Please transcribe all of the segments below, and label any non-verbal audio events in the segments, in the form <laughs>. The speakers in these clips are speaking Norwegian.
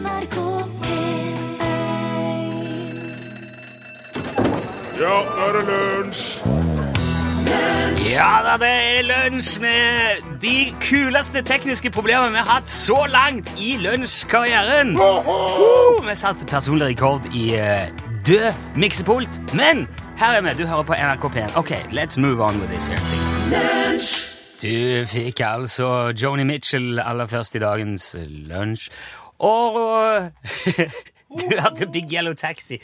NRK P1 Ja, nå er det lunsj! Ja da, det er lunsj med de kuleste tekniske problemene vi har hatt så langt i lunsjkarrieren. Uh, vi satte personlig rekord i eh, død miksepult, men her er vi. Du hører på NRK P1. Ok, let's move on with this here thing. Du fikk altså Joni Mitchell aller først i dagens lunsj. Og <laughs> du hadde Big Yellow Taxi.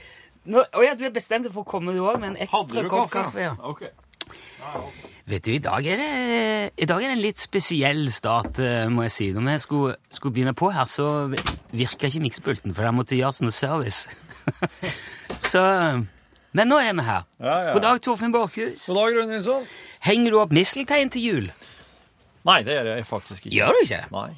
Nå, og ja, du er bestemt for å komme du òg med en ekstra kopp kaffe. ja. Ok. Vet du, i dag er det, i dag er det en litt spesiell start, eh, må jeg si. Når vi skulle, skulle begynne på her, så virka ikke miksepulten, for der måtte gjøres noe service. <laughs> så Men nå er vi her. Ja, ja. God dag, Torfinn Borchhus. God dag, Rune Nilsson. Henger du opp misteltein til jul? Nei, det gjør jeg faktisk ikke. Gjør du ikke? Nei.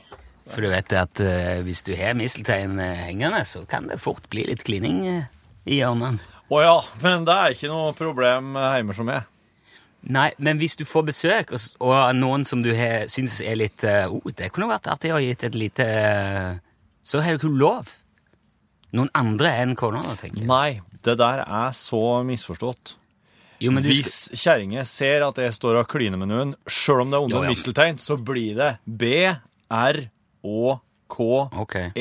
For du vet at eh, hvis du har misteltein eh, hengende, så kan det fort bli litt klining eh, i hjørnene. Å ja, men det er ikke noe problem hjemme som er. Nei, men hvis du får besøk, og, s- og noen som du har- syns er litt eh, oh, Det kunne vært artig å gitt et lite eh, Så har du ikke lov. Noen andre enn kona, da, tenker jeg. Nei, det der er så misforstått. Jo, men du skal, Hvis kjerringa ser at jeg står og kliner med noen, sjøl om det er Jo, under ja. misteltein, så blir det Ok. B-R-Å-K-E-T-E.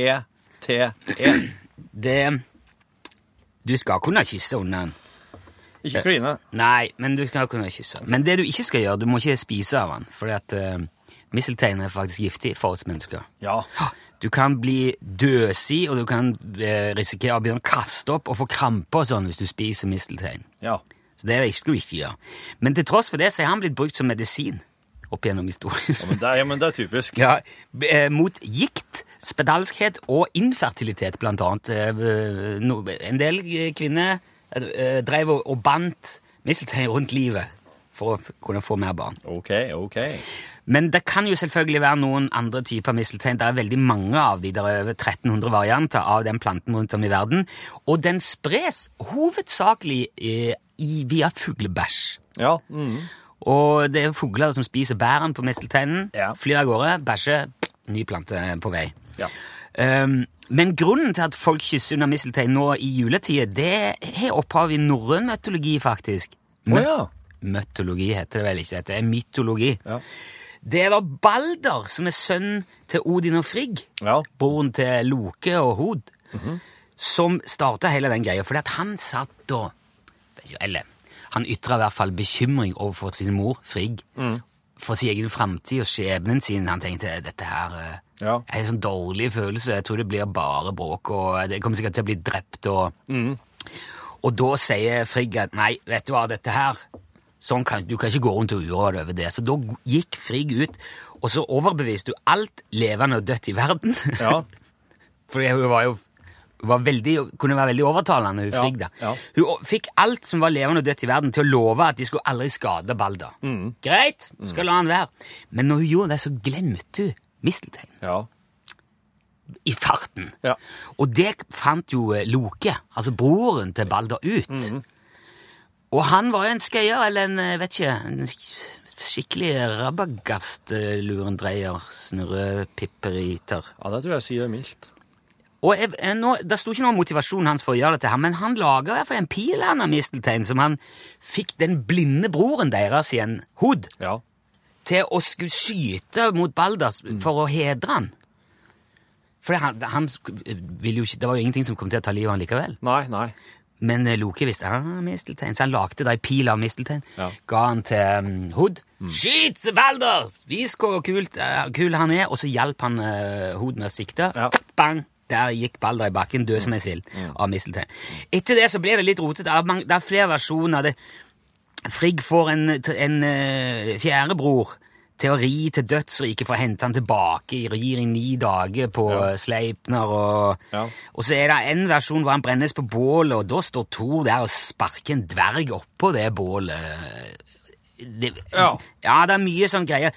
det Du skal kunne kysse under den. Ikke kline. Nei, men du skal kunne kysse. Men det du ikke skal gjøre, du må ikke spise av den, fordi at uh, misteltein er faktisk giftig for oss mennesker. Ja. Du kan bli døsig, og du kan uh, risikere å begynne å kaste opp og få kramper og sånn hvis du spiser misteltein. Ja. Så det skal du ikke gjøre. Men til tross for det så er han blitt brukt som medisin opp gjennom historien. Ja, men det er, men det er typisk. Ja, eh, mot gikt, spedalskhet og infertilitet, blant annet. Eh, en del eh, kvinner drev og, bandt misteltein rundt livet for å kunne få mer barn. Ok, ok. Men det kan jo selvfølgelig være noen andre typer misteltein. Det er veldig mange av de. Det er over 1300 varianter av den planten rundt om i verden. Og den spres hovedsakelig i, via fuglebæsj. Ja. mhm. Og det er fugler som spiser bæren på mistelteinen, Ja. flyr av gårde, bæsjer, ny plante på vei. Ja. Um, men grunnen til at folk kysser under misteltein nå i juletida, det har opphav i norrøn mytologi, faktisk. Å ja. Mytologi heter det vel ikke, det er mytologi. Ja. Det var Balder som er sønn til Odin og Frigg, Ja. broren til Loke og Hod, som starta hele den greia, fordi at han satt og Eller, han ytra i hvert fall bekymring overfor sin mor, Frigg, for sin egen framtid og skjebnen sin. Han tenkte dette her eh, Ja. er en sånn dårlig følelse, jeg tror det blir bare bråk, og det kommer sikkert til å bli drept, og Og da sier Frigg at nei, vet du hva, dette her sånn kan, Du kan ikke gå rundt og uroe deg over det. Så da gikk Frigg ut, og så overbeviste du alt levende og dødt i verden. Ja. <laughs> For hun var jo veldig, kunne være veldig overtalende, hun Frigg. da. ja. Hun fikk alt som var levende og dødt i verden, til å love at de skulle aldri skade Balder. Mm. Greit, skal la han være. Men når hun gjorde det, så glemte hun misteltein Ja. i farten. Ja. Og det fant jo eh, Loke, altså broren til Balder, ut. Mm. Og han var jo en skøyer, eller en, eh, vet ikke, en skikkelig rabagast-lurendreier, snurrepipperiter. ja, det tror jeg sier mildt. Og jeg, jeg, nå, Det sto ikke noe motivasjon hans for å gjøre dette, her, men han laga i hvert fall en pil han av misteltein som han fikk den blinde broren deres igjen, Hod, Ja. til å skulle skyte mot Balder for å hedre han. For han, han ville jo ikke, Det var jo ingenting som kom til å ta livet av han likevel. Nei, nei. Men eh, Loke visste var misteltein, så han lagde da ei pil av misteltein. Ja. Ga han til um, Hod. Skyt, Balder! Vis hvor eh, kul han er! Og så hjalp han uh, Hod med å sikte. Ja. Bang! Der gikk Balder i bakken, død som en sild, av misteltein. Etter det så ble det litt rotete. Det er, er flere versjoner. Det, Frigg får en, en uh, fjerde bror til å ri til dødsriket for å hente han tilbake. Rir i ni dager på Ja. Sleipner. Og, Ja. og så er det en versjon hvor han brennes på bålet, og da står Thor der og sparker en dverg oppå det bålet. Det, Ja. ja, det er mye sånn greier.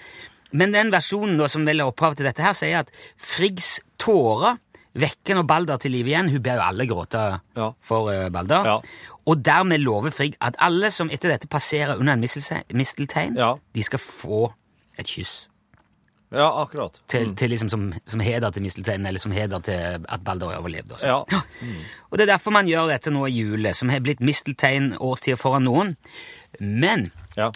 Men den versjonen da, som vel er opphavet til dette her, sier at Friggs tårer vekker når Balder til live igjen. Hun ber jo alle gråte Ja. for eh, Balder. Ja. Og dermed lover Frigg at alle som etter dette passerer under en misteltein, Ja. de skal få et kyss. Ja, akkurat. Til, til liksom som, som heder til mistelteinen, eller som heder til at Balder overlevde. Også. Ja. Ja. Og det er derfor man gjør dette nå i jule, som har blitt misteltein årstida foran noen. Men ja.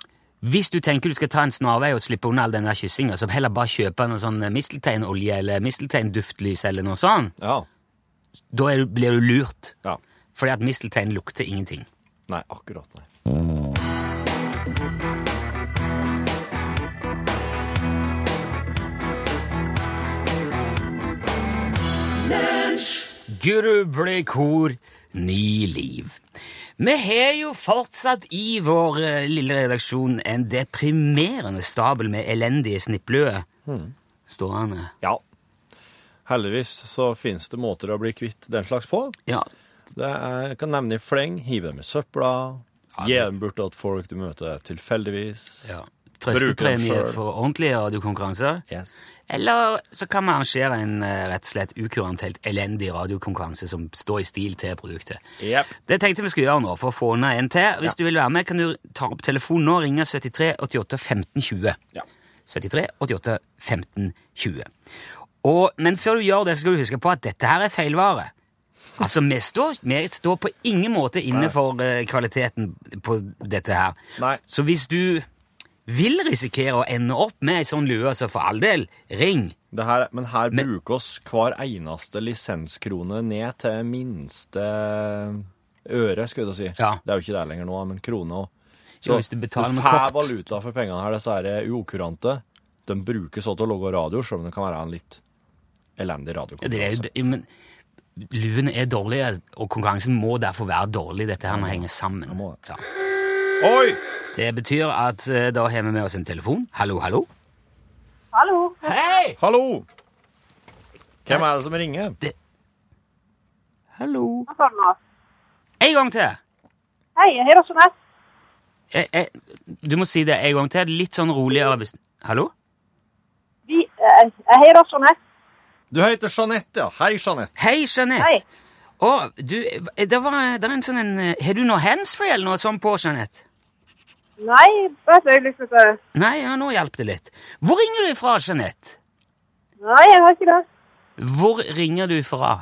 Hvis du tenker du skal ta en snarvei og slippe unna all den der kyssinga, så heller bare kjøpe noe sånn mistelteinolje eller mistelteinduftslys eller noe sånt, Ja. da du, blir du lurt. Ja. Fordi at misteltein lukter ingenting. Nei, akkurat, nei. Guru ble kor, ni liv. Vi har jo fortsatt i vår eh, lille redaksjon en deprimerende stabel med elendige snippløer stående. Ja. Heldigvis så finnes det måter å bli kvitt den slags på. Ja, Det er, jeg kan nevne i fleng, hive dem i søpla, Ja, gi dem bort til folk du møter tilfeldigvis. ja. Trøstepremie for ordentlige radiokonkurranser. Yes. Eller så kan vi arrangere en eh, rett og slett ukurant helt elendig radiokonkurranse som står i stil til produktet. Yep. Det tenkte vi skulle gjøre nå for å få unna en til. Hvis du vil være med, kan du ta opp telefonen nå og ringe 73 88 15 20. Ja. 73 88 15 20. Og, men før du gjør det, så skal du huske på at dette her er feilvare. Altså, vi står, vi står på ingen måte inne Nei. for eh, kvaliteten på dette her. Nei. Så hvis du vil risikere å ende opp med ei sånn lue, så for all del, ring. Det her, men her Men- bruker oss hver eneste lisenskrone ned til minste øre, skulle jeg si. Ja. Det er jo ikke det lenger nå, men krone Så Ja, hvis du betaler med får valuta for pengene her, disse her ukurante. De brukes så til å lage radio, selv om det kan være en litt elendig Ja, er radiokonkurranse. jo, men luene er dårlige, og konkurransen må derfor være dårlig. Dette her må henge sammen. Ja. Oi! Det betyr at eh, da har vi med oss en telefon. Hallo, hallo. Hallo. Hei! Hallo! Hvem er det som ringer? Hallo. Hva sa du nå? En gang til. Hei, jeg heter Jeanette. Jeg, jeg, du må si det en gang til. Litt sånn roligere. Hvis... Hallo? Vi, eh, jeg heter Jeanette. Du heter Jeanette, ja. Hei, Jeanette. Hei, Jeanette. Hei. Å, du, det var, det er en sånn en eh, Har du noe handsfree eller noe sånt på, Jeanette? Nei, bare et øyeblikk. Nei, ja, nå hjalp det litt. Hvor ringer du fra, Jeanette? Nei, jeg har ikke det. Hvor ringer du fra?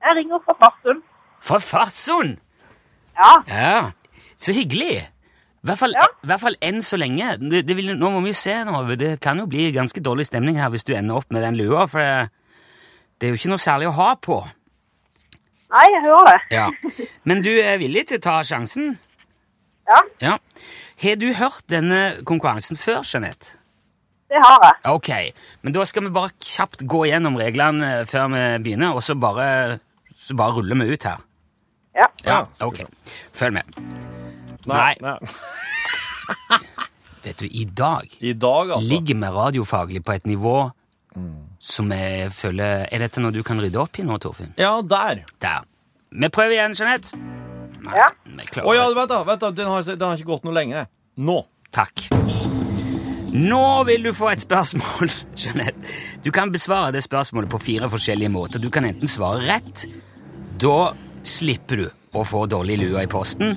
Jeg ringer fra Farsund. Fra Farsund? Ja. Ja, så hyggelig. I hvert fall, Ja. i hvert fall enn så lenge. Det, det vil, nå må vi se nå. Det kan jo bli ganske dårlig stemning her hvis du ender opp med den lua, for det, det er jo ikke noe særlig å ha på. Nei, jeg hører det. Ja. Men du er villig til å ta sjansen? Ja, Ja. Har du hørt denne konkurransen før, Jeanette? det har jeg. Ok, men da skal vi bare kjapt gå gjennom reglene før vi begynner, og så bare, så bare ruller vi ut her. Ja. Ja, ok. Følg med. Nei. Nei. <laughs> Vet du, i dag I dag, altså. ligger vi radiofaglig på et nivå som jeg føler Er dette noe du kan rydde opp i nå, Torfinn? Ja, der. Der. Vi prøver igjen, Jeanette. Nei, Ja. Å ja, det. vent da. Vent da. Den, har, den har ikke gått noe lenge. Nå. Takk. Nå vil du få et spørsmål, <laughs> Jeanette. Du kan besvare det spørsmålet på fire forskjellige måter. Du kan enten svare rett. Da slipper du å få dårlig lue i posten.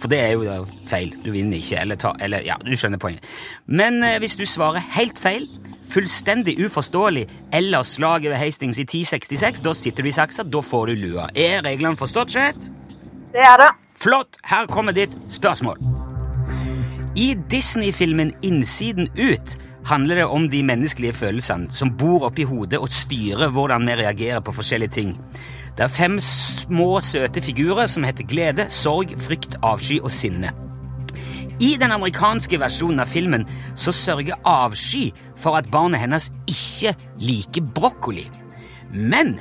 For det er jo feil. Du vinner ikke. Eller, ta, eller ja, du skjønner poenget. Men eh, hvis du svarer helt feil, fullstendig uforståelig eller slaget ved Hastings i 1066, da sitter du i saksa, da får du lua. Er reglene forstått, Jeanette? Det er det. Flott! Her kommer ditt spørsmål. I Disney-filmen Innsiden ut handler det om de menneskelige følelsene som bor oppi hodet og styrer hvordan vi reagerer på forskjellige ting. Det er fem små, søte figurer som heter glede, sorg, frykt, avsky og sinne. I den amerikanske versjonen av filmen så sørger avsky for at barnet hennes ikke liker brokkoli. Men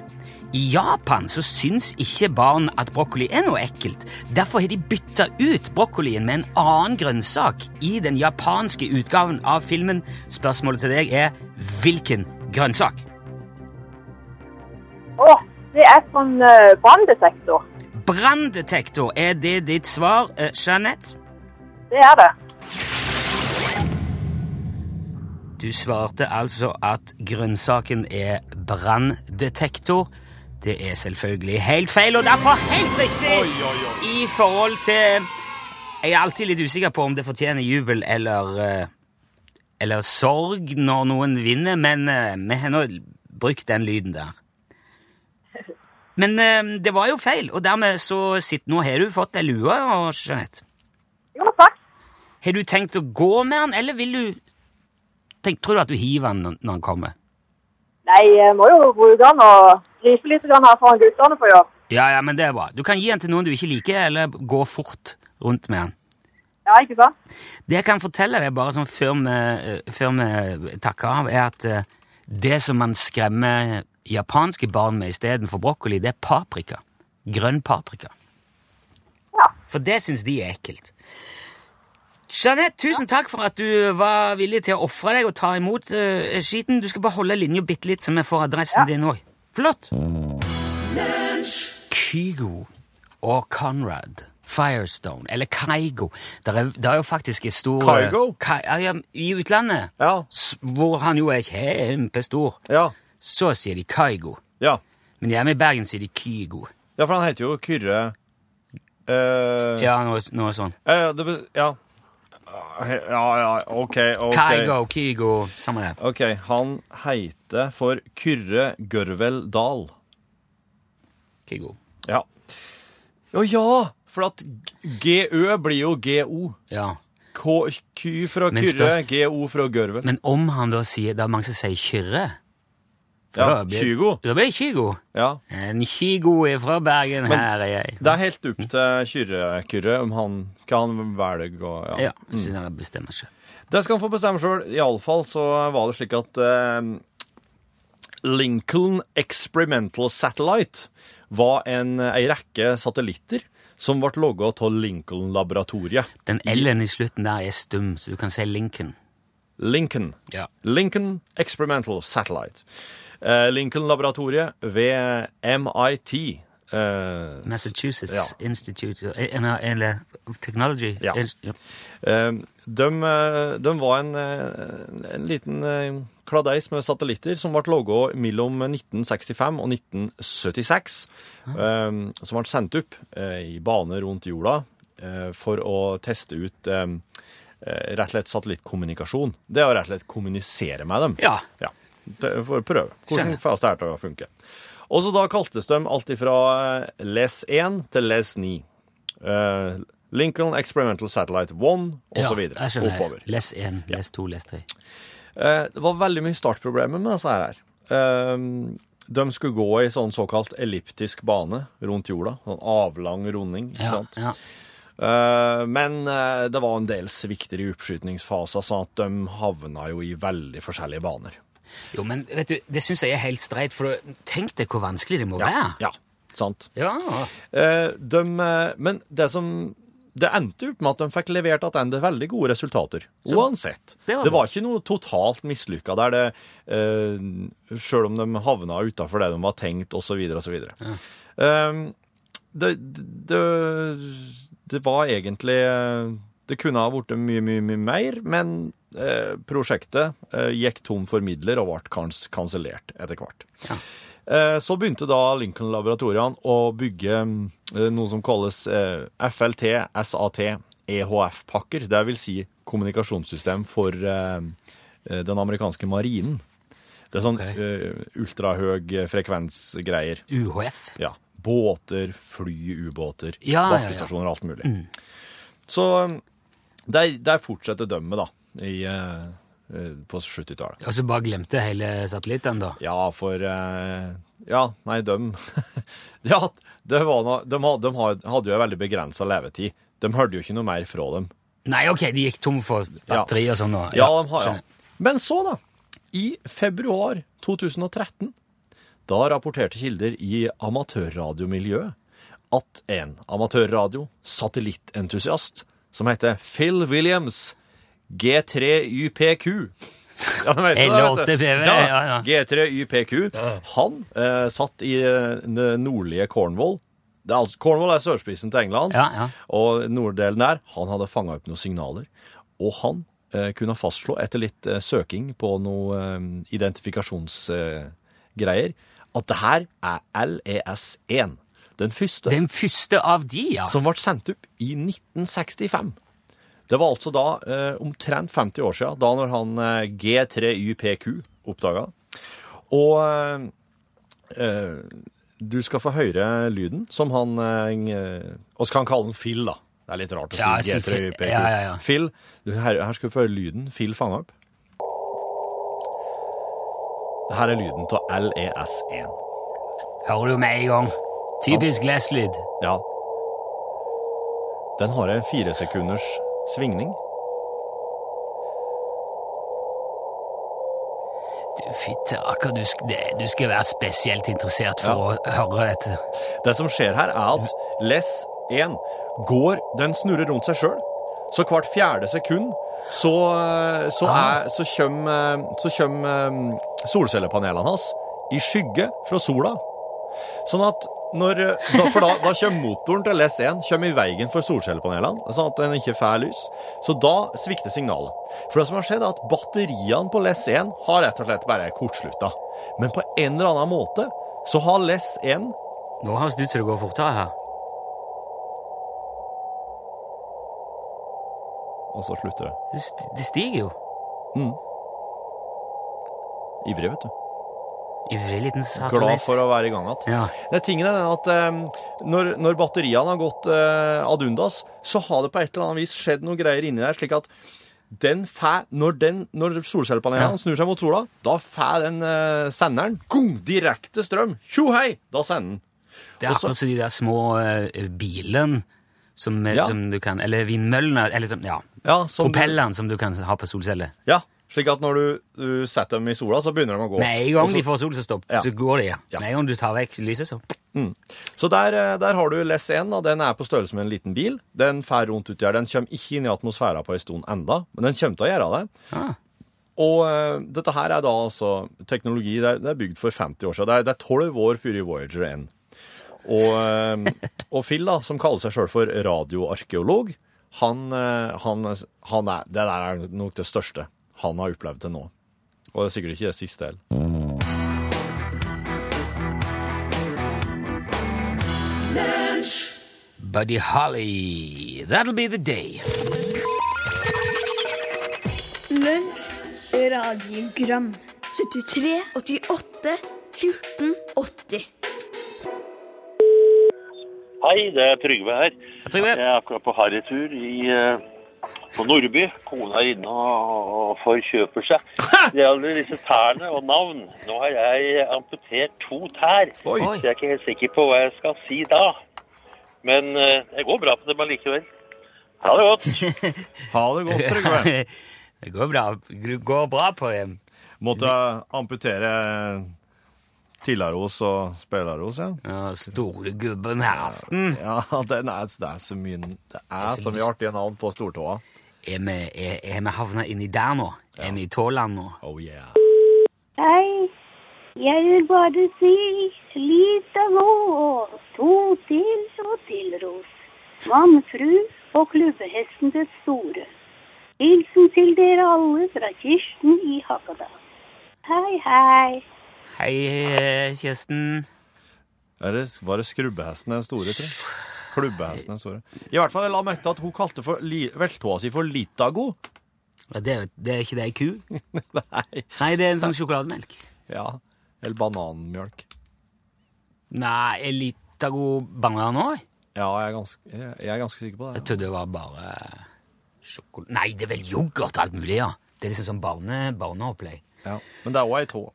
i Japan så syns ikke barn at brokkoli er noe ekkelt. Derfor har de bytta ut brokkolien med en annen grønnsak i den japanske utgaven av filmen. Spørsmålet til deg er hvilken grønnsak? Å, det er sånn uh, branndetektor. Branndetektor, er det ditt svar, uh, Jeanette? Det er det. Du svarte altså at grønnsaken er branndetektor. Det er selvfølgelig helt feil, og derfor helt riktig i forhold til Jeg er alltid litt usikker på om det fortjener jubel eller eh, eller sorg når noen vinner, men eh, vi har nå brukt den lyden der. Men eh, det var jo feil, og dermed så sitter nå har du fått ei lue, Jeanette. Jo, takk. Har du tenkt å gå med den, eller vil du tenk, Tror du at du hiver den når- når den kommer? Jeg må jo bruke den og rife litt grann her foran guttene på jobb. Ja, ja, men det er bra. Du kan gi den til noen du ikke liker, eller gå fort rundt med den. Ja, ikke sant? Det jeg kan fortelle deg, bare sånn før vi, eh, før vi takker av, er at eh, det som man skremmer japanske barn med istedenfor brokkoli, det er paprika. Grønn paprika. Ja. For det syns de er ekkelt. Jeanette, tusen takk for at du var villig til å ofre deg og ta imot uh, skiten. Du skal bare holde linja bitte litt, så vi får adressen Ja. din òg. Flott! Kygo og Conrad Firestone, eller Kaigo. Det er, er jo faktisk en stor Kygo? Ka, ja, I utlandet, Ja. hvor han jo er kjempestor, Ja. så sier de Kaigo. Ja. Men hjemme i Bergen sier de Kygo. ja, for han heter jo Kyrre uh, Ja, noe, noe sånn. Uh, det, ja. Ja, ja, OK. ok. Kygo, Kygo, samme det. Ok, Han heter for Kyrre Gørvel Dahl. Kygo. Ja. Å ja! For at GØ blir jo GO. Ja. K Q fra Kyrre, GO fra Gørvel. Men om han da sier Det er mange som sier Kyrre. Ja, Kygo. Da blir det Kygo. Ja. En Kygo er fra Bergen, Men- her er jeg. Det er helt opp til Kyrre om han kan velge å ja. Ja, jeg synes han bestemmer seg. Det skal han få bestemme sjøl. Iallfall så var det slik at eh, Lincoln Experimental Satellite var en, ei rekke satellitter som ble logga av Lincoln-laboratoriet. Den L-en i slutten der er stum, så du kan si Lincoln. Lincoln. Ja. Lincoln Experimental Satellite. Eh, Lincoln-laboratoriet ved MIT. Uh, Massachusetts Ja. Institute of eller, Technology. Ja. Ja. Uh, de, eh, de var en, eh, en liten eh, kladeis med satellitter som ble laga mellom 1965 og 1976. eh, Som ble sendt opp eh, i bane rundt jorda eh, for å teste ut eh, eh, rett og slett satellittkommunikasjon. Det er å rett og slett kommunisere med dem. ja. Ja, for å prøve. Hvordan fast dette funker. Og så da kaltes de alt ifra eh, LES 1 til LES 9. Uh, Lincoln Experimental Satellite 1, og ja, jeg. Oppover. Les 1, les 2, les 3. Uh, det var veldig mye startproblemer med disse her. Uh, de skulle gå i sånn såkalt elliptisk bane rundt jorda. Sånn avlang runding, ikke sant? ja. Eh, men eh, det var en del svikter i oppskytningsfasen, sånn at de havna jo i veldig forskjellige baner. Jo, men vet du, det syns jeg er helt streit, for tenk deg hvor vanskelig det må være. Ja, sant. Ja. Eh, de, eh, men det som det endte opp med at de fikk levert tilbake veldig gode resultater. Uansett. det var Det var ikke noe totalt mislykka der, det, eh, sjøl om de havna utafor det de var tenkt, osv., osv. Eh, det, det, det var egentlig eh, Det kunne ha blitt mye, mye, mye mer, men eh, prosjektet eh, gikk tom for midler og ble kans kansellert etter hvert. Eh, Så begynte da Lincoln-laboratoriene å bygge eh, noe som kalles eh, FLT, SAT, EHF-pakker. Det vil si kommunikasjonssystem for eh, den amerikanske marinen. Det er sånn okay. ultrahøg frekvensgreier. UHF. Ja. Båter, fly, ubåter, Ja, ja, ja. alt mulig. Så der, der fortsetter dømmet, da, i, eh, eh, på 70-tallet. Og så bare glemte hele satellitten, da. Ja, for eh, Ja, nei, dem <laughs> Ja, det var noe, de, de hadde jo en veldig begrensa levetid. De hørte jo ikke noe mer fra dem. Nei, ok, de gikk tom for batteri og sånn. og- Ja, de har, ja. Men så, da. I februar 2013, da rapporterte kilder i amatørradiomiljøet at en amatørradio, satellittentusiast, som heter Phil Williams, G3YPQ <laughs> ja, det, vet du. L8PV, ja, ja. G3YPQ. Han eh, satt i eh, det nordlige Cornwall. Det er altså, Cornwall er sørspissen til England. Ja, ja. Og norddelen der, han hadde fanga opp noen signaler. Og han eh, kunne fastslå, etter litt eh, søking på noe eh, identifikasjonsgreier, at det her er LES1. Den første Den første av de, ja. som ble sendt opp i 1965. Det var altså da eh, omtrent 50 år siden, da når han eh, G3YPQ oppdaga. Og eh, eh, du skal få høre lyden som han eh, Og kan han kalle den Phil, da. Det er litt rart å si Ja, jeg sier Phil. G3YPQ. Ja, ja. Phil, her, her skal du få høre lyden Phil fanga opp. Her er lyden av LES1. Hører du med en gang? Typisk Glass-lyd. Ja. Den har en fire sekunders svingning. Du, fitte, akkurat du, sk- det- du skal være spesielt interessert for å høre dette. Det som skjer her, er at LES 1 går Den snurrer rundt seg sjøl. Så hvert fjerde sekund så, så, er, så kommer, så kommer eh, solcellepanelene hans i skygge fra sola. Sånn at når, da, For da, da kommer motoren til LS1 kommer i veien for solcellepanelene, sånn at den ikke får lys. Så da svikter signalet. For det som har skjedd, er at batteriene på LS1 har rett og slett bare kortslutta. Men på en eller annen måte så har LS1 Nå høres det ut som det går fortere her. Og så slutter det. Det stiger jo. Ivrig, vet du. Ivrig liten satellitt. Glad for å være i gang igjen. Ja. Det tingen er den at eh, når, når batteriene har gått uh, ad undas, så har det på et eller annet vis skjedd noe greier inni der, slik at den fæ, når, den, når solcellepanelene Ja. snur seg mot sola, da får den uh, senderen gong, direkte strøm. Tjo hei! Da sender den. Det er akkurat som de der små uh, bilene som, Ja. som du kan Eller vindmøllene, eller som, ja, Ja, som du- som du kan ha på solceller. Ja, slik at når du, du setter dem i sola, så begynner de å gå. Med en gang så- de får solstopp, Ja. så går de. Ja. Ja. Med en gang du tar vekk lyset, så Så der, eh, der har du LES 1, og den er på størrelse med en liten bil. Den fer rundt uti her. Den kommer ikke inn i atmosfæra på en stund enda, men den kommer til å gjøre det. ah. Og uh, dette her er da altså teknologi det er, det er bygd for 50 år siden. Det er, 12 år før Voyager 1. Og, uh, og Phil, da, som kaller seg sjøl for radioarkeolog, han, han, han er, det der er nok det største han har opplevd til nå. Og det er sikkert ikke det siste heller. Buddy Holly, that'll be the day. Lunsj, radiogram 73, 88, 14, 80 Hei, det er Trygve her. Jeg er akkurat på harrytur i, eh, på Nordby. Kona er inne og, forkjøper seg. <laughs> Det gjelder disse tærne og navn. Nå har jeg amputert to tær, Oi. så jeg er ikke helt sikker på hva jeg skal si da. Men eh, det går bra på dem allikevel. Ha det godt. <laughs> Ha det godt, Trygve. <laughs> det går bra, går bra på dem. Måtte amputere Tillaros og Spelaros, ja. Ja, store gubben Hersten. Ja, den er, det er så mye Det er så mye artige navn på stortåa. Er vi, er, er vi havna inni der nå? Er vi i Tåland nå? Oh yeah. Hei, jeg vil bare si lita og to til og til ros. Mannfru og klubbehesten det store. Hilsen til dere alle fra Kirsten i Hakadal. Hei, hei. Hei, eh, Kirsten. Er det, var det skrubbehesten den store, tror jeg? Klubbehesten sorry. I hvert fall, jeg la merke til at hun kalte for li, veltåa si for Litago. Ja, Det, er- det er ikke det ei ku? <laughs> Nei. Nei, det er en sånn sjokolademelk. Ja. Eller bananmjølk. Nei, er Litago banan òg? Ja, jeg er, ganske, jeg, jeg er ganske sikker på Jeg det. trodde det var bare sjokolade... Nei, det er vel yoghurt og alt mulig, ja. Det er liksom sånn barne, barneopplegg. Ja. Men det er òg ei tå.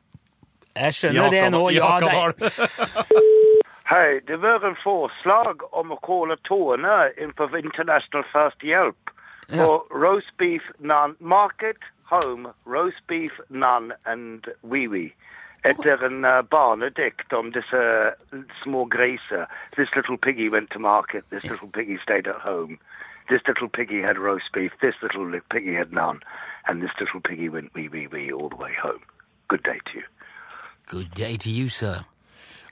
Jeg skjønner det nå, ja. Det, Hakadal. <laughs> Hei, det var en forslag om kalle tårene inn på International Førstehjelp på roast beef none market, home, roast beef none and wee-wee. Etter en uh, barnedikt om disse små griser. This little piggy went to market, this little piggy stayed at home. This little piggy had roast beef, this little piggy had none, and this little piggy went wee wee wee all the way home. Good day to you. Good day to you, sir.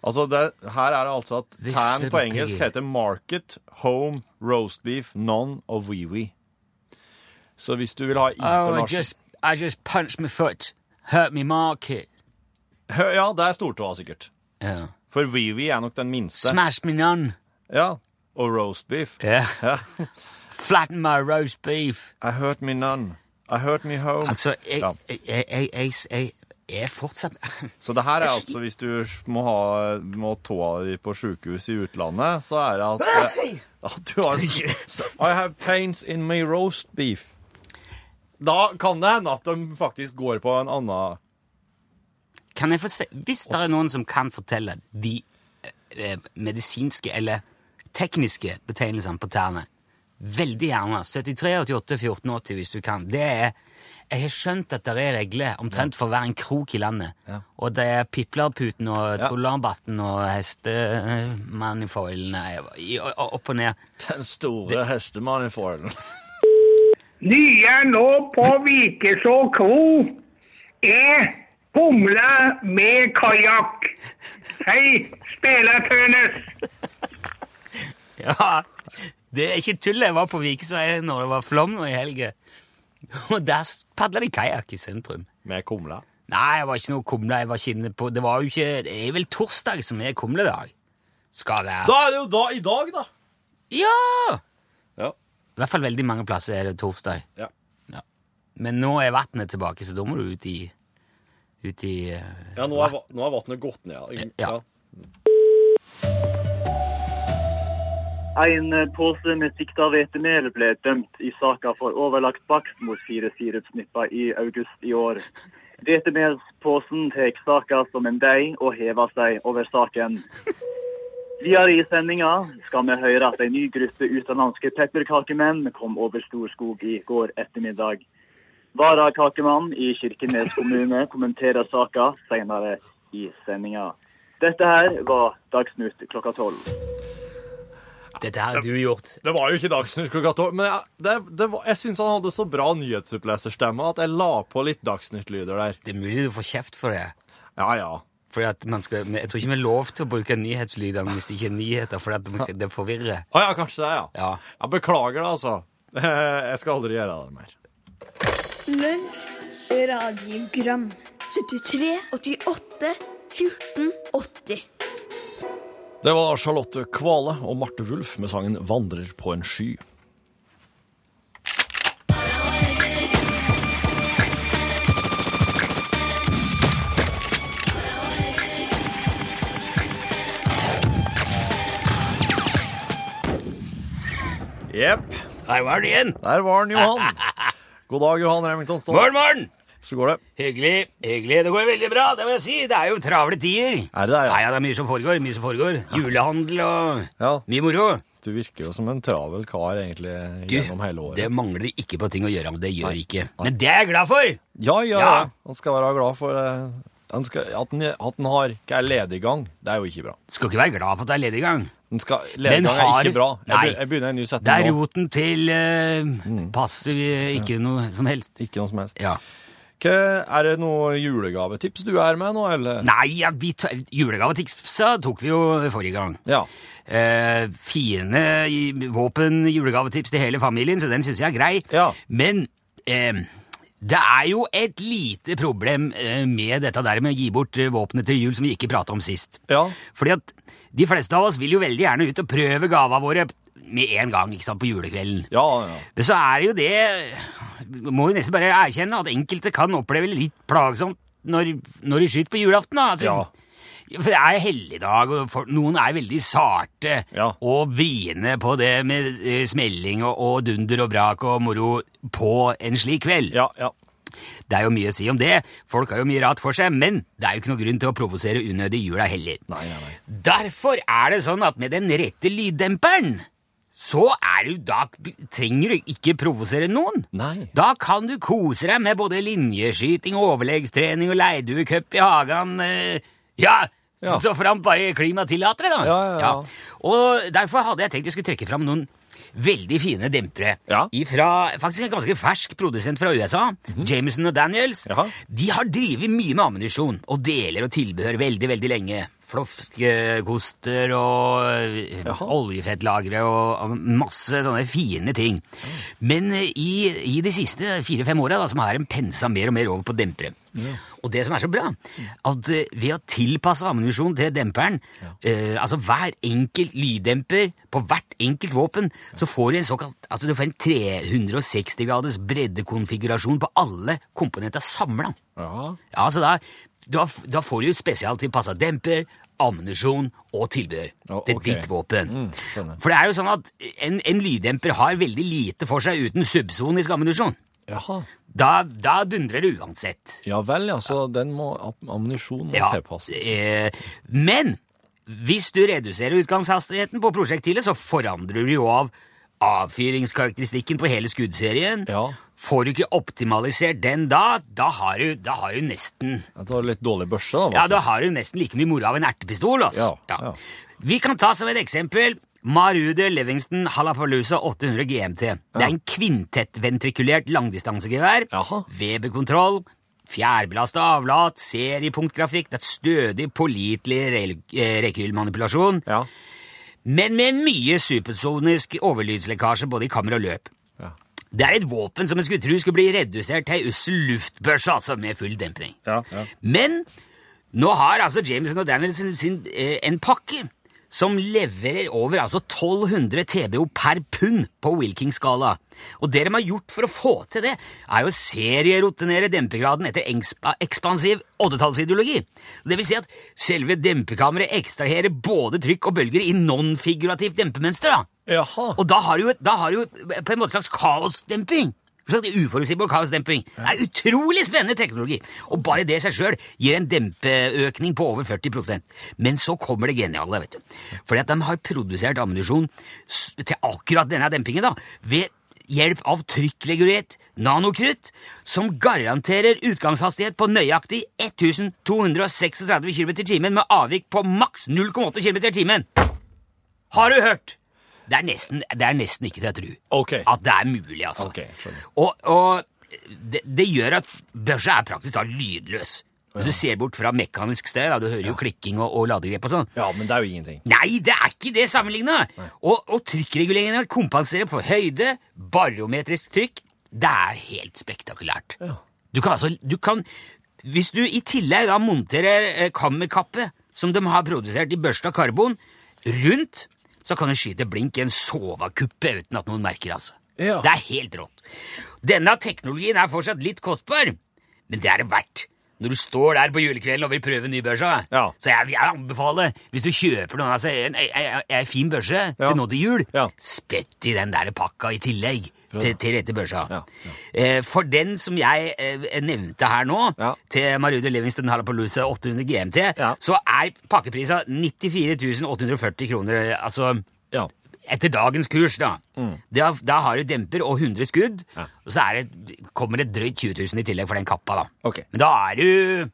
Altså, det, her er det altså at tan på engelsk heter market, home, roast beef, none og wee-wee. Så hvis du vil ha Oh, I just, I just punched my foot. Hurt me market. Ja, det er stortåa sikkert. Ja. For wee-wee er nok den minste. Smash me none. Ja. Og roast beef. Ja. Ja. <laughs> Flatten my roast beef. I hurt me none. I hurt me home. Altså, jeg, Ja. jeg, jeg, jeg er fortsatt Så det her er altså hvis du må ha må tåa di på sjukehus i utlandet, så er det at, eh, at du har så, I have pains in my roast beef. Da kan det hende at de faktisk går på en annen Kan jeg få se Hvis det er noen som kan fortelle de eh, medisinske eller tekniske betegnelsene på tærne, veldig gjerne. 73 88 14 80 hvis du kan. Det er Jeg har skjønt at det er regler omtrent for hver en krok i landet. Og det er piplerputen og Ja. trollerbatten og hestemanifoilene opp og ned. Den store hestemanifoilen. <laughs> Nye nå på Vikeså kro er humle med kajakk. Hei, spelertønes. <laughs> Ja, det er ikke tull. Jeg var på Vikeså når det var flom nå i helga. <laughs> Og der padla de kajakk i sentrum. Med kumle. Nei, jeg var ikke noe kumle. Jeg var ikke inne på Det var jo ikke Det er vel torsdag som er kumledag. Skal være. Da er det jo da i dag, da! Ja! Ja. I hvert fall veldig mange plasser er det torsdag. Ja. Men nå er vannet tilbake, så da må du ut i Ut i eh, Ja, nå er, nå er vannet gått ned. Ja. Ja. En eh, pose med sikta hvetemel ble dømt i saka for overlagt bakst mot fire sirupsnipper i august i år. Hvetemelsposen tar saka som en deig og hever seg over saken. Videre i sendinga skal vi høre at en ny gruppe utenlandske pepperkakemenn kom over Storskog i går ettermiddag. Varakakemann i Kirkenes kommune kommenterer saka senere i sendinga. Dette her var Dagsnytt klokka tolv. Dette har du gjort. Det var jo ikke Dagsnytt klokka tolv, men jeg, det, det var, jeg syns han hadde så bra nyhetsoppleserstemme at jeg la på litt Dagsnytt-lyder der. Det er mulig du får kjeft for det. Ja, ja. Fordi at man skal, jeg tror ikke vi er lov til å bruke nyhetslyder hvis det ikke er nyheter, for at det forvirrer. Å ja, kanskje det, ja. Ja. Jeg beklager det, altså. <laughs> Jeg skal aldri gjøre det mer. Lunsj, radiogram 73, 88, 14, 80 Det var Charlotte Kvale og Marte Wulf med sangen 'Vandrer på en sky'. Jepp. Der var han igjen. Der var den, Johan. God dag, Johan Remington Ståhl. Morn, morgen! Så går det. Hyggelig. hyggelig. Det går veldig bra, det må jeg si. Det er jo travle tider. Er det det, ja? Nei, Ja, det er mye som foregår. mye som foregår. Julehandel og Ja. mye moro. Du virker jo som en travel kar egentlig Du, gjennom hele året. det mangler ikke på ting å gjøre, men det gjør ikke. Men det er jeg glad for! Ja, ja, Ja. Han skal være glad for eh, han skal, at, han, at han har ikke er lediggang. Det er jo ikke bra. Skal ikke være glad for at det er lediggang. Han skal, Men har, er ikke bra. Jeg, Nei. begynner en ny setning Det er roten til uh, passiv ikke noe som helst. Ikke noe som helst. Ja. Hva, er det noe julegavetips du er med nå, eller? Nei, ja, julegavetipsa tok vi jo forrige gang. Ja. Eh, fine våpen julegavetips til hele familien, så den syns jeg er grei. Ja. Men eh, det er jo et lite problem eh, med dette der med å gi bort eh, våpenet til jul som vi ikke prata om sist. Ja. Fordi at de fleste av oss vil jo veldig gjerne ut og prøve gava våre med en gang, ikke sant, på julekvelden. Ja, ja. Men så er jo det Må jo nesten bare erkjenne at enkelte kan oppleve litt plagsomt når, når de skyter på julaften. da. Altså, For det er helligdag, og for, noen er veldig sarte Ja. og vriene på det med eh, smelling og, og dunder og brak og moro på en slik kveld. Ja, ja. Det er jo mye å si om det. Folk har jo mye rart for seg, men det er jo ikke noe grunn til å provosere unødig i jula heller. Nei, nei, nei. Derfor er det sånn at med den rette lyddemperen, så er du, da trenger du ikke provosere noen. Nei. Da kan du kose deg med både linjeskyting overleggstrening og leirduecup i hagen. eh, Ja, Ja. så framt bare klimaet tillater det, da. Ja, ja, ja. Og derfor hadde jeg tenkt jeg skulle trekke fram noen veldig fine dempere Ja. fra faktisk en ganske fersk produsent fra USA, Jameson og Daniels. Ja. De har drevet mye med ammunisjon og deler og tilbehør veldig, veldig lenge. Flofskekoster og Jaha. oljefettlagre og, masse sånne fine ting. Men eh, i, i de siste fire-fem åra har en pensa mer og mer over på dempere. Og det som er så bra, at eh, ved å tilpasse ammunisjon til demperen, eh, altså hver enkelt lyddemper på hvert enkelt våpen, så får du en såkalt altså du får en 360 graders breddekonfigurasjon på alle komponenter samla. Ja. Ja, så da, da, da får du spesialtilpassa demper, ammunisjon og tilbehør Det er ditt våpen. Mm. For det er jo sånn at en, en lyddemper har veldig lite for seg uten subsonisk ammunisjon. Da, da dundrer det uansett. Ja vel, ja. Så den må, ammunisjonen må Ja, tilpasses. eh, men hvis du reduserer utgangshastigheten på prosjektilet, så forandrer du jo av avfyringskarakteristikken på hele skuddserien. Får du ikke optimalisert den da, da har du, da har du nesten Da har du litt dårlig børse, da. Ja, da har du nesten like mye moro av en ertepistol. Altså. Ja, Ja. Vi kan ta som et eksempel Marude Livingston Halapalooza 800 GMT. Det er en kvintettventrikulert langdistansegevær. Weber-kontroll, fjærbelasta avlat, seriepunktgrafikk. Det er et stødig, pålitelig rekylmanipulasjon. eh, rekylmanipulasjon. Men med mye supersonisk overlydslekkasje både i kammer og løp. Det er et våpen som en skulle tro skulle bli redusert til ei ussel luftbørse, altså med full dempning. Men nå har altså Jameson og Daniels sin, sin, eh, en pakke som leverer over altså 1200 TBO per pund på Wilking-skala. Og det de har gjort for å få til det, er jo å serierotenere dempegraden etter ekspa, ekspansiv oddetallsideologi. Det vil si at selve dempekammeret ekstraherer både trykk og bølger i non-figurativt dempemønster. da. Og da har du jo, da har du jo på en måte slags kaosdemping. Uforutsigbar kaosdemping. Er utrolig spennende teknologi. Og bare det seg sjøl gir en dempeøkning på over 40% Men så kommer det geniale. vet du. Fordi at de har produsert ammunisjon til akkurat denne dempingen da, ved hjelp av trykkregulert nanokrutt, som garanterer utgangshastighet på nøyaktig 1236 km i timen med avvik på maks 0,8 km i timen. Har du hørt? Det er nesten, det er nesten ikke til å tro at det er mulig, altså. og og det, det gjør at børsa er praktisk talt lydløs. Hvis du ser bort fra mekanisk støy, da, du hører jo klikking og, og ladegrep og sånn. Ja, men det er jo ingenting. Nei, det er ikke det sammenligna! Og, og trykkreguleringene kompenserer for høyde, barometrisk trykk. Det er helt spektakulært. Du kan altså du kan, Hvis du i tillegg da monterer eh, kammerkappe, som de har produsert i børsta karbon, rundt, så kan du skyte blink i en sovekuppe uten at noen merker, altså. Det er helt rått. Denne teknologien er fortsatt litt kostbar, men det er det verdt. Når du står der på julekvelden og vil prøve en ny børse, så jeg jeg anbefaler, hvis du kjøper noen, altså, en, en, en, en fin børse til nå til jul, spytt i den der pakka i tillegg til, til dette børsa. Eh, for den som jeg eh, nevnte her nå, til Marude Livingston Halapalooza 800 GMT, så er pakkeprisa 94 840 kroner, altså etter dagens kurs, da. Da, da har du demper og 100 skudd, og så er det, kommer det drøyt 20 000 i tillegg for den kappa. da. Men da er du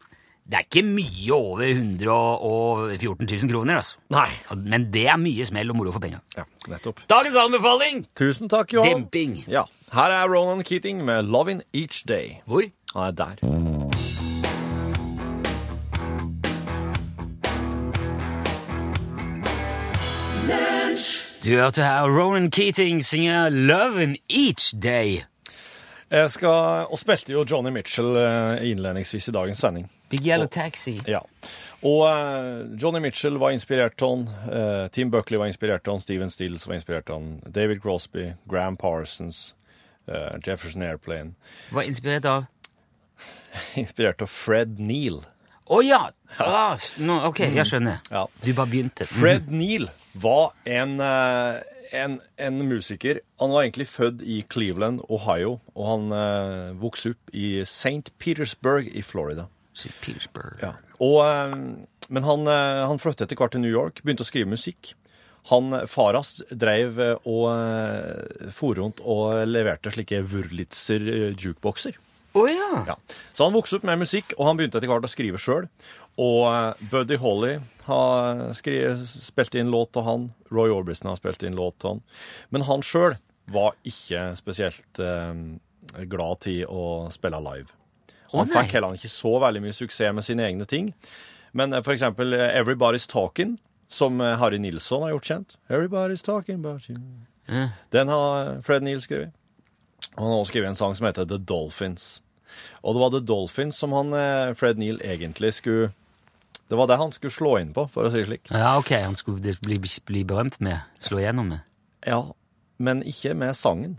Det er ikke mye over 114 000 kroner, altså. Men det er mye smell og moro for penga. Nettopp. Dagens anbefaling! Tusen takk, Johan. Demping. Ja. Her er Ronan Keating med 'Loving Each Day'. Hvor? Han er der. Du hørte her Ronan Keating synge 'Lovin' Each Day'. Jeg skal, og spilte jo Johnny Mitchell eh, innledningsvis i dagens sending. Big Yellow Taxi. Ja. Og uh, Johnny Mitchell var inspirert av han, Uh, Tim Buckley var inspirert av han, Steven Stills var inspirert av han, David Crosby, Graham Parsons, uh, Jefferson Airplane. Var inspirert av <laughs> Inspirert av Fred Neal. Å ja! Ah, no, ok, jeg skjønner. Du bare begynte. Mhm. Fred Neal var en, eh, en, en musiker. Han var egentlig født i Cleveland, Ohio, og han uh, vokste opp i St. Petersburg i Florida. St. Petersburg. Ja. Og, eh, men han, eh, han flyttet etter hvert til New York, begynte å skrive musikk. Han, Faras drev eh, og uh, for rundt og leverte slike Wurlitzer eh, jukebokser. Oh, ja. Ja. Så han vokste opp med musikk, og han begynte etter hvert å skrive sjøl. Og eh, Buddy Holly har skrevet, spilt inn låt til han. Roy Orbison har spilt inn låt til han. Men han sjøl var ikke spesielt eh, glad til å spille live. Han oh, fikk heller ikke så veldig mye suksess med sine egne ting. Men eh, for eksempel eh, Everybody's Talking, som Harry Nilsson har gjort kjent. Everybody's talking about you. Ja. Den har Fred Neal skrevet. Han har også skrevet en sang som heter The Dolphins. Og det var The Dolphins som han, Fred Neal egentlig skulle Det var det han skulle slå inn på, for å si det slik. Ja, ok, han skulle bli, bli berømt med, slå igjennom med. Ja, men ikke med sangen.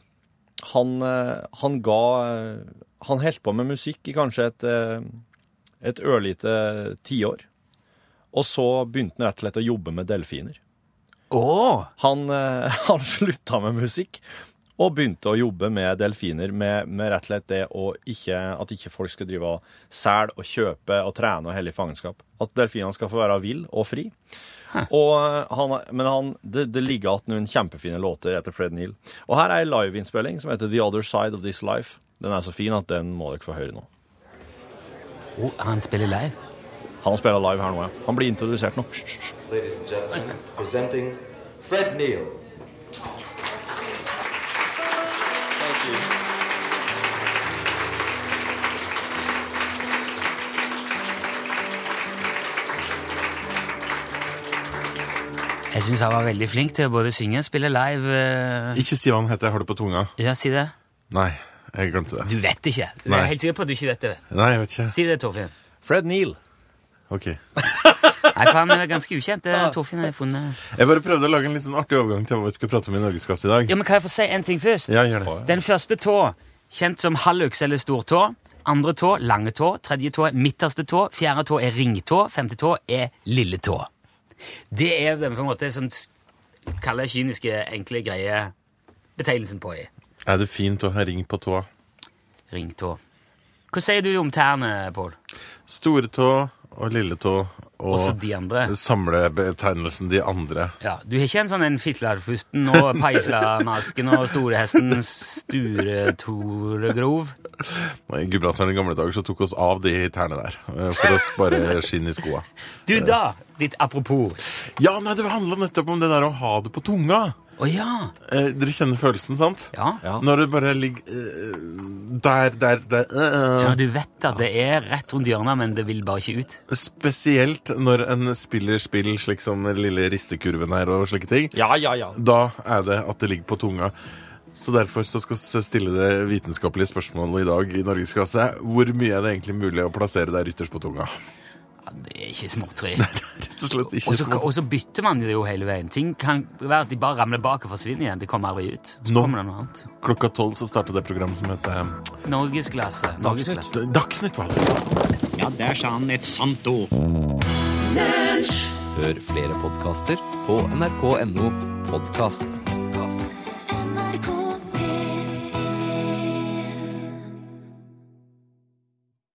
Han, eh, han ga eh, Han holdt på med musikk i kanskje et, eh, et ørlite tiår. Og så begynte han rett og slett å jobbe med delfiner. Åh! Han, <laughs> han slutta med musikk og begynte å jobbe med delfiner med, med rett og slett det å ikke, at ikke folk skal drive og selge og kjøpe og trene og helle i fangenskap. At delfinene skal få være vill og fri. Og eh, han, men han, det, det ligger igjen noen kjempefine låter etter Fred Neal. Og her er ei liveinnspilling som heter The Other Side of This Life. Den er så fin at den må dere få høre nå. Oh, han spiller live? Han spiller live her nå, ja. Han blir introdusert nå. Hysj, hysj, hysj. Ladies and gentlemen, presenting Fred Neil. Jeg syns han var veldig flink til å både synge og spille live. eh. Ikke si hva han heter, jeg har det på tunga. Ja, si det. Nei, jeg glemte det. Du vet ikke. Jeg er helt sikker på at du ikke vet det. Nei, jeg vet ikke. Si det, Torfinn. Fred Neil. Ok. Nei, for han er ganske ukjent. Det <laughs> er Torfinn har funnet. Jeg bare prøvde å lage en litt sånn artig overgang til hva vi skal prate om i Norgesklasse i dag. Ja, men Kan jeg få si en ting først? Ja, gjør det. Den første tå, kjent som hallux eller stortå. Andre tå, lange tå. Tredje tå, midterste tå. Fjerde tå er ringtå. Femte tå er lille tå. Det er på en måte sånn kalle kyniske, enkle, greie betegnelsen på i. Er det fint å ha ring på tåa? Ringtå. Hva sier du om tærne, Pål? Store tå og lille tå og Også de andre. samlebetegnelsen de andre. Ja, Du har ikke en sånn en Fitlarputten og Peislamasken og Storehesten Sture-Tore-grov? I Gudbrandsdalen i gamle dager så tok oss av de tærne der, eh, for å spare skinn i skoa. Du da, ditt apropos. Ja, nei, det handla nettopp om det der å ha det på tunga. Å ja. Eh, dere kjenner følelsen, sant? Ja. Når du bare ligger eh, der, der, der eh, eh. Ja, Du vet at det er rett rundt hjørnet, men det vil bare ikke ut. Spesielt når en spiller spill slik som den lille ristekurven her og slike ting. Ja, ja, ja. Da er det at det ligger på tunga. Så derfor så skal vi stille det vitenskapelige spørsmålet i dag i Norgesklasse. Hvor mye er det egentlig mulig å plassere der ytterst på tunga? Det er ikke småtteri. <laughs> Rett og slett ikke Og så- Og så bytter man det jo hele veien. Ting kan være at de bare ramler bak og forsvinner igjen. Det kommer aldri ut. Så Nå. kommer det noe annet. Klokka tolv så starter det programmet som heter eh, Norgesklasse. Norgesklasse. Dagsnytt, var det. Ja, der sa han et sant ord. Hør flere podkaster på nrk.no podkast.